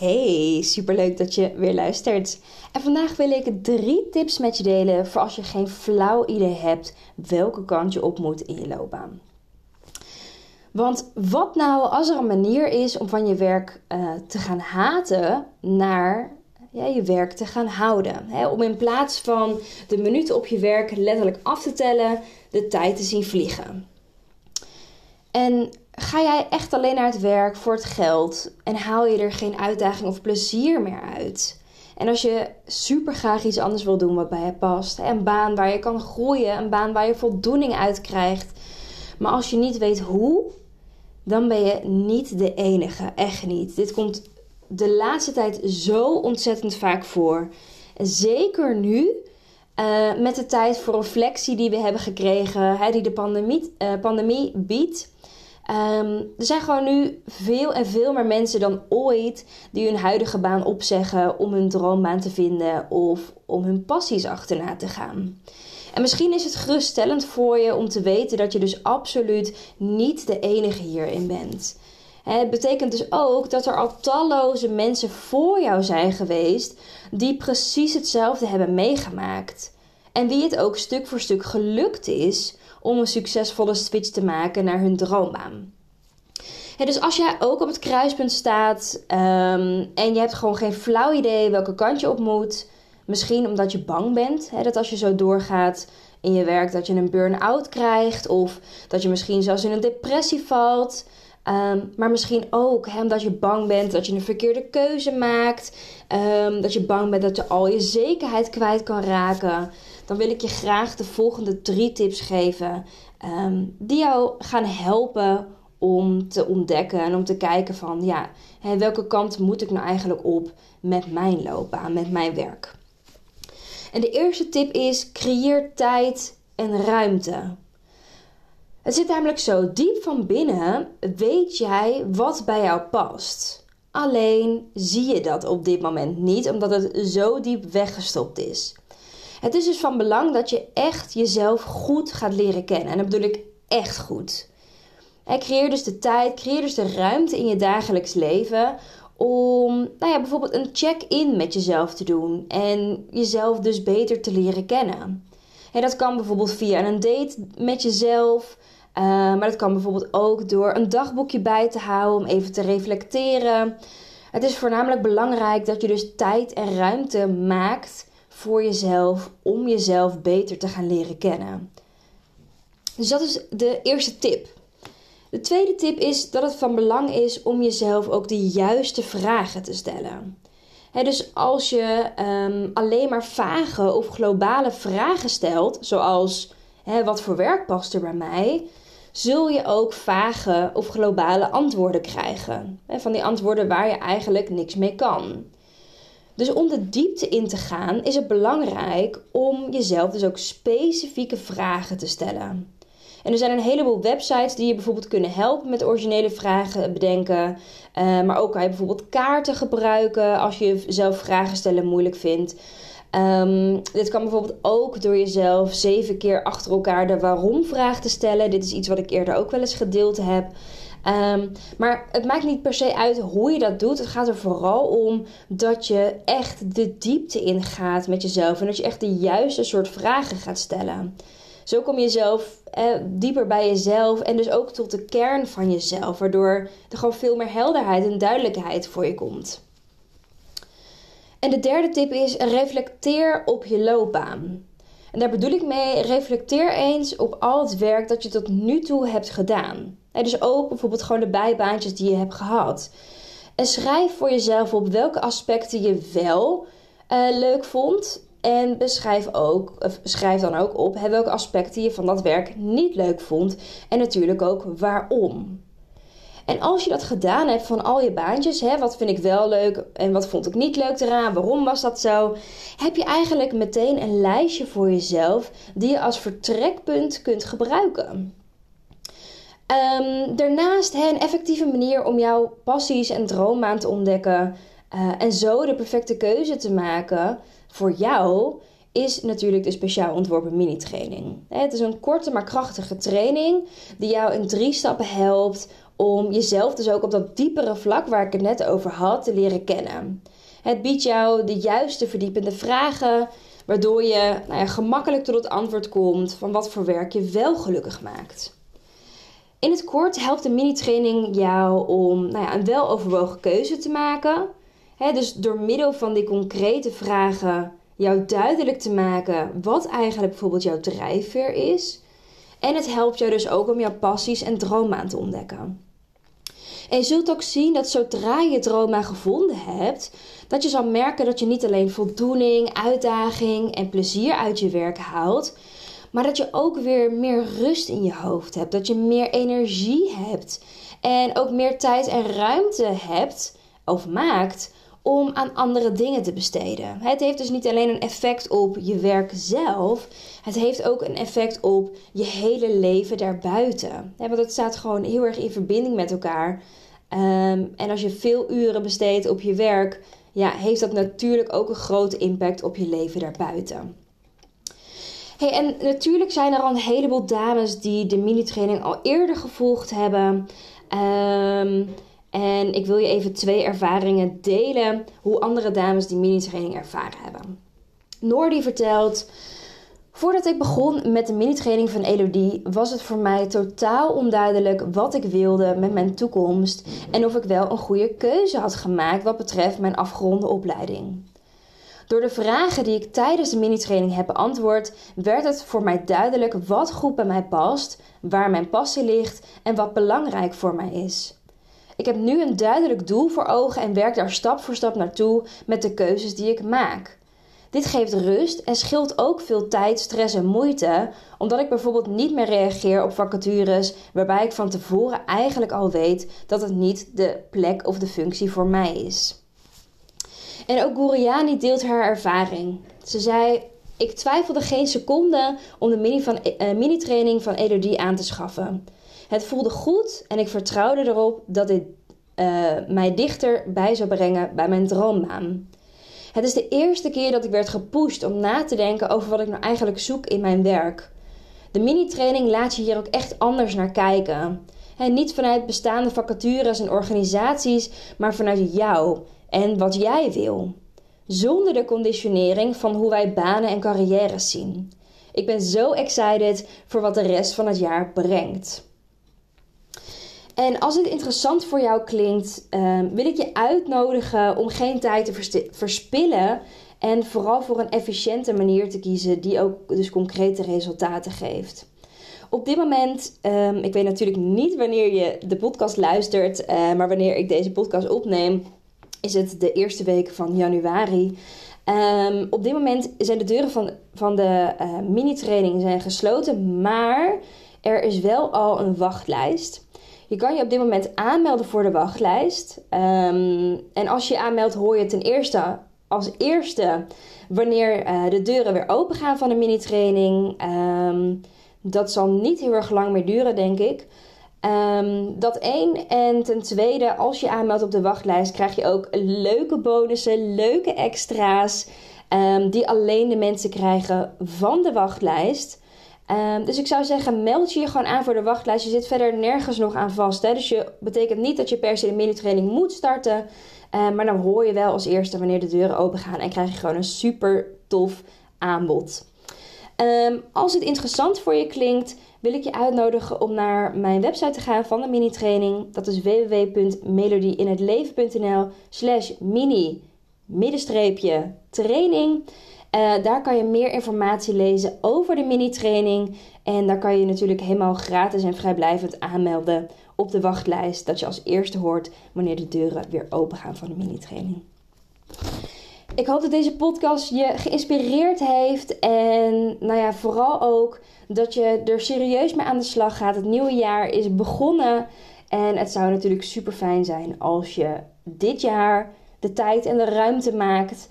Hey, superleuk dat je weer luistert. En vandaag wil ik drie tips met je delen voor als je geen flauw idee hebt welke kant je op moet in je loopbaan. Want wat nou als er een manier is om van je werk uh, te gaan haten naar ja, je werk te gaan houden? Om in plaats van de minuten op je werk letterlijk af te tellen, de tijd te zien vliegen. En ga jij echt alleen naar het werk voor het geld en haal je er geen uitdaging of plezier meer uit? En als je super graag iets anders wil doen wat bij je past, een baan waar je kan groeien, een baan waar je voldoening uit krijgt, maar als je niet weet hoe, dan ben je niet de enige. Echt niet. Dit komt de laatste tijd zo ontzettend vaak voor. En zeker nu, uh, met de tijd voor reflectie die we hebben gekregen, hè, die de pandemie, uh, pandemie biedt. Um, er zijn gewoon nu veel en veel meer mensen dan ooit die hun huidige baan opzeggen om hun droombaan te vinden of om hun passies achterna te gaan. En misschien is het geruststellend voor je om te weten dat je dus absoluut niet de enige hierin bent. Het betekent dus ook dat er al talloze mensen voor jou zijn geweest die precies hetzelfde hebben meegemaakt. En wie het ook stuk voor stuk gelukt is om een succesvolle switch te maken naar hun droombaan. dus als jij ook op het kruispunt staat um, en je hebt gewoon geen flauw idee welke kant je op moet, misschien omdat je bang bent dat als je zo doorgaat in je werk dat je een burn-out krijgt of dat je misschien zelfs in een depressie valt. Um, maar misschien ook omdat je bang bent dat je een verkeerde keuze maakt. Um, dat je bang bent dat je al je zekerheid kwijt kan raken dan wil ik je graag de volgende drie tips geven. Um, die jou gaan helpen om te ontdekken en om te kijken van ja, welke kant moet ik nou eigenlijk op met mijn loopbaan, met mijn werk. En de eerste tip is: creëer tijd en ruimte. Het zit namelijk zo diep van binnen, weet jij wat bij jou past. Alleen zie je dat op dit moment niet, omdat het zo diep weggestopt is. Het is dus van belang dat je echt jezelf goed gaat leren kennen. En dat bedoel ik echt goed. En creëer dus de tijd, creëer dus de ruimte in je dagelijks leven om nou ja, bijvoorbeeld een check-in met jezelf te doen en jezelf dus beter te leren kennen. En dat kan bijvoorbeeld via een date met jezelf, uh, maar dat kan bijvoorbeeld ook door een dagboekje bij te houden om even te reflecteren. Het is voornamelijk belangrijk dat je dus tijd en ruimte maakt voor jezelf om jezelf beter te gaan leren kennen. Dus dat is de eerste tip. De tweede tip is dat het van belang is om jezelf ook de juiste vragen te stellen. Dus als je um, alleen maar vage of globale vragen stelt, zoals wat voor werk past er bij mij, zul je ook vage of globale antwoorden krijgen. van die antwoorden waar je eigenlijk niks mee kan. Dus om de diepte in te gaan is het belangrijk om jezelf dus ook specifieke vragen te stellen. En er zijn een heleboel websites die je bijvoorbeeld kunnen helpen met originele vragen bedenken. Uh, maar ook kan je bijvoorbeeld kaarten gebruiken als je zelf vragen stellen moeilijk vindt. Um, dit kan bijvoorbeeld ook door jezelf zeven keer achter elkaar de waarom vraag te stellen. Dit is iets wat ik eerder ook wel eens gedeeld heb. Um, maar het maakt niet per se uit hoe je dat doet. Het gaat er vooral om dat je echt de diepte ingaat met jezelf. En dat je echt de juiste soort vragen gaat stellen. Zo kom je zelf eh, dieper bij jezelf en dus ook tot de kern van jezelf. Waardoor er gewoon veel meer helderheid en duidelijkheid voor je komt. En de derde tip is: reflecteer op je loopbaan. En daar bedoel ik mee, reflecteer eens op al het werk dat je tot nu toe hebt gedaan. En dus ook bijvoorbeeld gewoon de bijbaantjes die je hebt gehad. En schrijf voor jezelf op welke aspecten je wel uh, leuk vond En beschrijf ook, schrijf dan ook op welke aspecten je van dat werk niet leuk vond. En natuurlijk ook waarom. En als je dat gedaan hebt van al je baantjes, hè, wat vind ik wel leuk en wat vond ik niet leuk eraan, waarom was dat zo, heb je eigenlijk meteen een lijstje voor jezelf die je als vertrekpunt kunt gebruiken. Um, daarnaast hè, een effectieve manier om jouw passies en dromen aan te ontdekken uh, en zo de perfecte keuze te maken voor jou is natuurlijk de speciaal ontworpen mini-training. Het is een korte maar krachtige training die jou in drie stappen helpt om jezelf dus ook op dat diepere vlak waar ik het net over had te leren kennen. Het biedt jou de juiste verdiepende vragen, waardoor je nou ja, gemakkelijk tot het antwoord komt van wat voor werk je wel gelukkig maakt. In het kort helpt de mini-training jou om nou ja, een weloverwogen keuze te maken. Dus door middel van die concrete vragen jou duidelijk te maken wat eigenlijk bijvoorbeeld jouw drijfveer is. En het helpt jou dus ook om jouw passies en dromen aan te ontdekken. En je zult ook zien dat zodra je dromen gevonden hebt, dat je zal merken dat je niet alleen voldoening, uitdaging en plezier uit je werk haalt, maar dat je ook weer meer rust in je hoofd hebt, dat je meer energie hebt en ook meer tijd en ruimte hebt of maakt om aan andere dingen te besteden. Het heeft dus niet alleen een effect op je werk zelf, het heeft ook een effect op je hele leven daarbuiten. Want het staat gewoon heel erg in verbinding met elkaar. Ehm, en als je veel uren besteedt op je werk, ja, heeft dat natuurlijk ook een grote impact op je leven daarbuiten. Hey, en natuurlijk zijn er al een heleboel dames die de mini-training al eerder gevolgd hebben. Um, en ik wil je even twee ervaringen delen hoe andere dames die mini-training ervaren hebben. Noor die vertelt. Voordat ik begon met de mini-training van Elodie, was het voor mij totaal onduidelijk wat ik wilde met mijn toekomst en of ik wel een goede keuze had gemaakt wat betreft mijn afgeronde opleiding. Door de vragen die ik tijdens de mini-training heb beantwoord, werd het voor mij duidelijk wat goed bij mij past, waar mijn passie ligt en wat belangrijk voor mij is. Ik heb nu een duidelijk doel voor ogen en werk daar stap voor stap naartoe met de keuzes die ik maak. Dit geeft rust en scheelt ook veel tijd, stress en moeite, omdat ik bijvoorbeeld niet meer reageer op vacatures waarbij ik van tevoren eigenlijk al weet dat het niet de plek of de functie voor mij is. En ook Guriani deelt haar ervaring. Ze zei: Ik twijfelde geen seconde om de mini-training van, uh, van aan te schaffen. Het voelde goed en ik vertrouwde erop dat dit uh, mij dichterbij zou brengen bij mijn droombaan. Het is de eerste keer dat ik werd gepusht om na te denken over wat ik nou eigenlijk zoek in mijn werk. De mini-training laat je hier ook echt anders naar kijken. En niet vanuit bestaande vacatures en organisaties, maar vanuit jou en wat jij wil. Zonder de conditionering van hoe wij banen en carrières zien. Ik ben zo excited voor wat de rest van het jaar brengt. En als dit interessant voor jou klinkt, ehm, wil ik je uitnodigen om geen tijd te verspillen. En vooral voor een efficiënte manier te kiezen die ook dus concrete resultaten geeft. Op dit moment, um, ik weet natuurlijk niet wanneer je de podcast luistert, uh, maar wanneer ik deze podcast opneem, is het de eerste week van januari. Um, op dit moment zijn de deuren van, van de uh, mini-training gesloten, maar er is wel al een wachtlijst. Je kan je op dit moment aanmelden voor de wachtlijst. Um, en als je je aanmeldt, hoor je ten eerste als eerste wanneer uh, de deuren weer open gaan van de mini-training. Um, dat zal niet heel erg lang meer duren, denk ik. Um, dat één. En ten tweede, als je aanmeldt op de wachtlijst, krijg je ook leuke bonussen, leuke extra's. Die alleen de mensen krijgen van de wachtlijst. Um, dus ik zou zeggen, meld je je gewoon aan voor de wachtlijst. Je zit verder nergens nog aan vast. Hè? Dus je betekent niet dat je per se de mini-training moet starten. Um, maar dan hoor je wel als eerste wanneer de deuren open gaan. En krijg je gewoon een super tof aanbod. Um, als het interessant voor je klinkt, wil ik je uitnodigen om naar mijn website te gaan van de mini-training. Dat is www.melodieinhetleven.nl slash mini-training. Uh, daar kan je meer informatie lezen over de mini-training. En daar kan je natuurlijk helemaal gratis en vrijblijvend aanmelden op de wachtlijst. Dat je als eerste hoort wanneer de deuren weer open gaan van de mini-training. ik hoop dat deze podcast je geïnspireerd heeft. En nou ja, vooral ook dat je er serieus mee aan de slag gaat. Het nieuwe jaar is begonnen. En het zou natuurlijk super fijn zijn als je dit jaar de tijd en de ruimte maakt.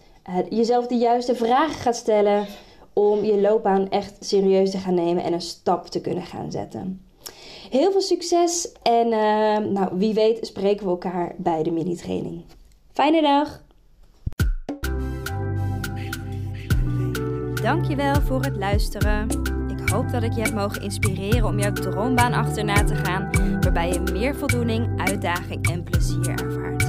Jezelf de juiste vragen gaat stellen. Om je loopbaan echt serieus te gaan nemen en een stap te kunnen gaan zetten. Heel veel succes en uh, nou, wie weet spreken we elkaar bij de mini-training. Fijne dag! Dankjewel voor het luisteren. Ik hoop dat ik je heb mogen inspireren om jouw droombaan achterna te gaan, waarbij je meer voldoening, uitdaging en plezier ervaart.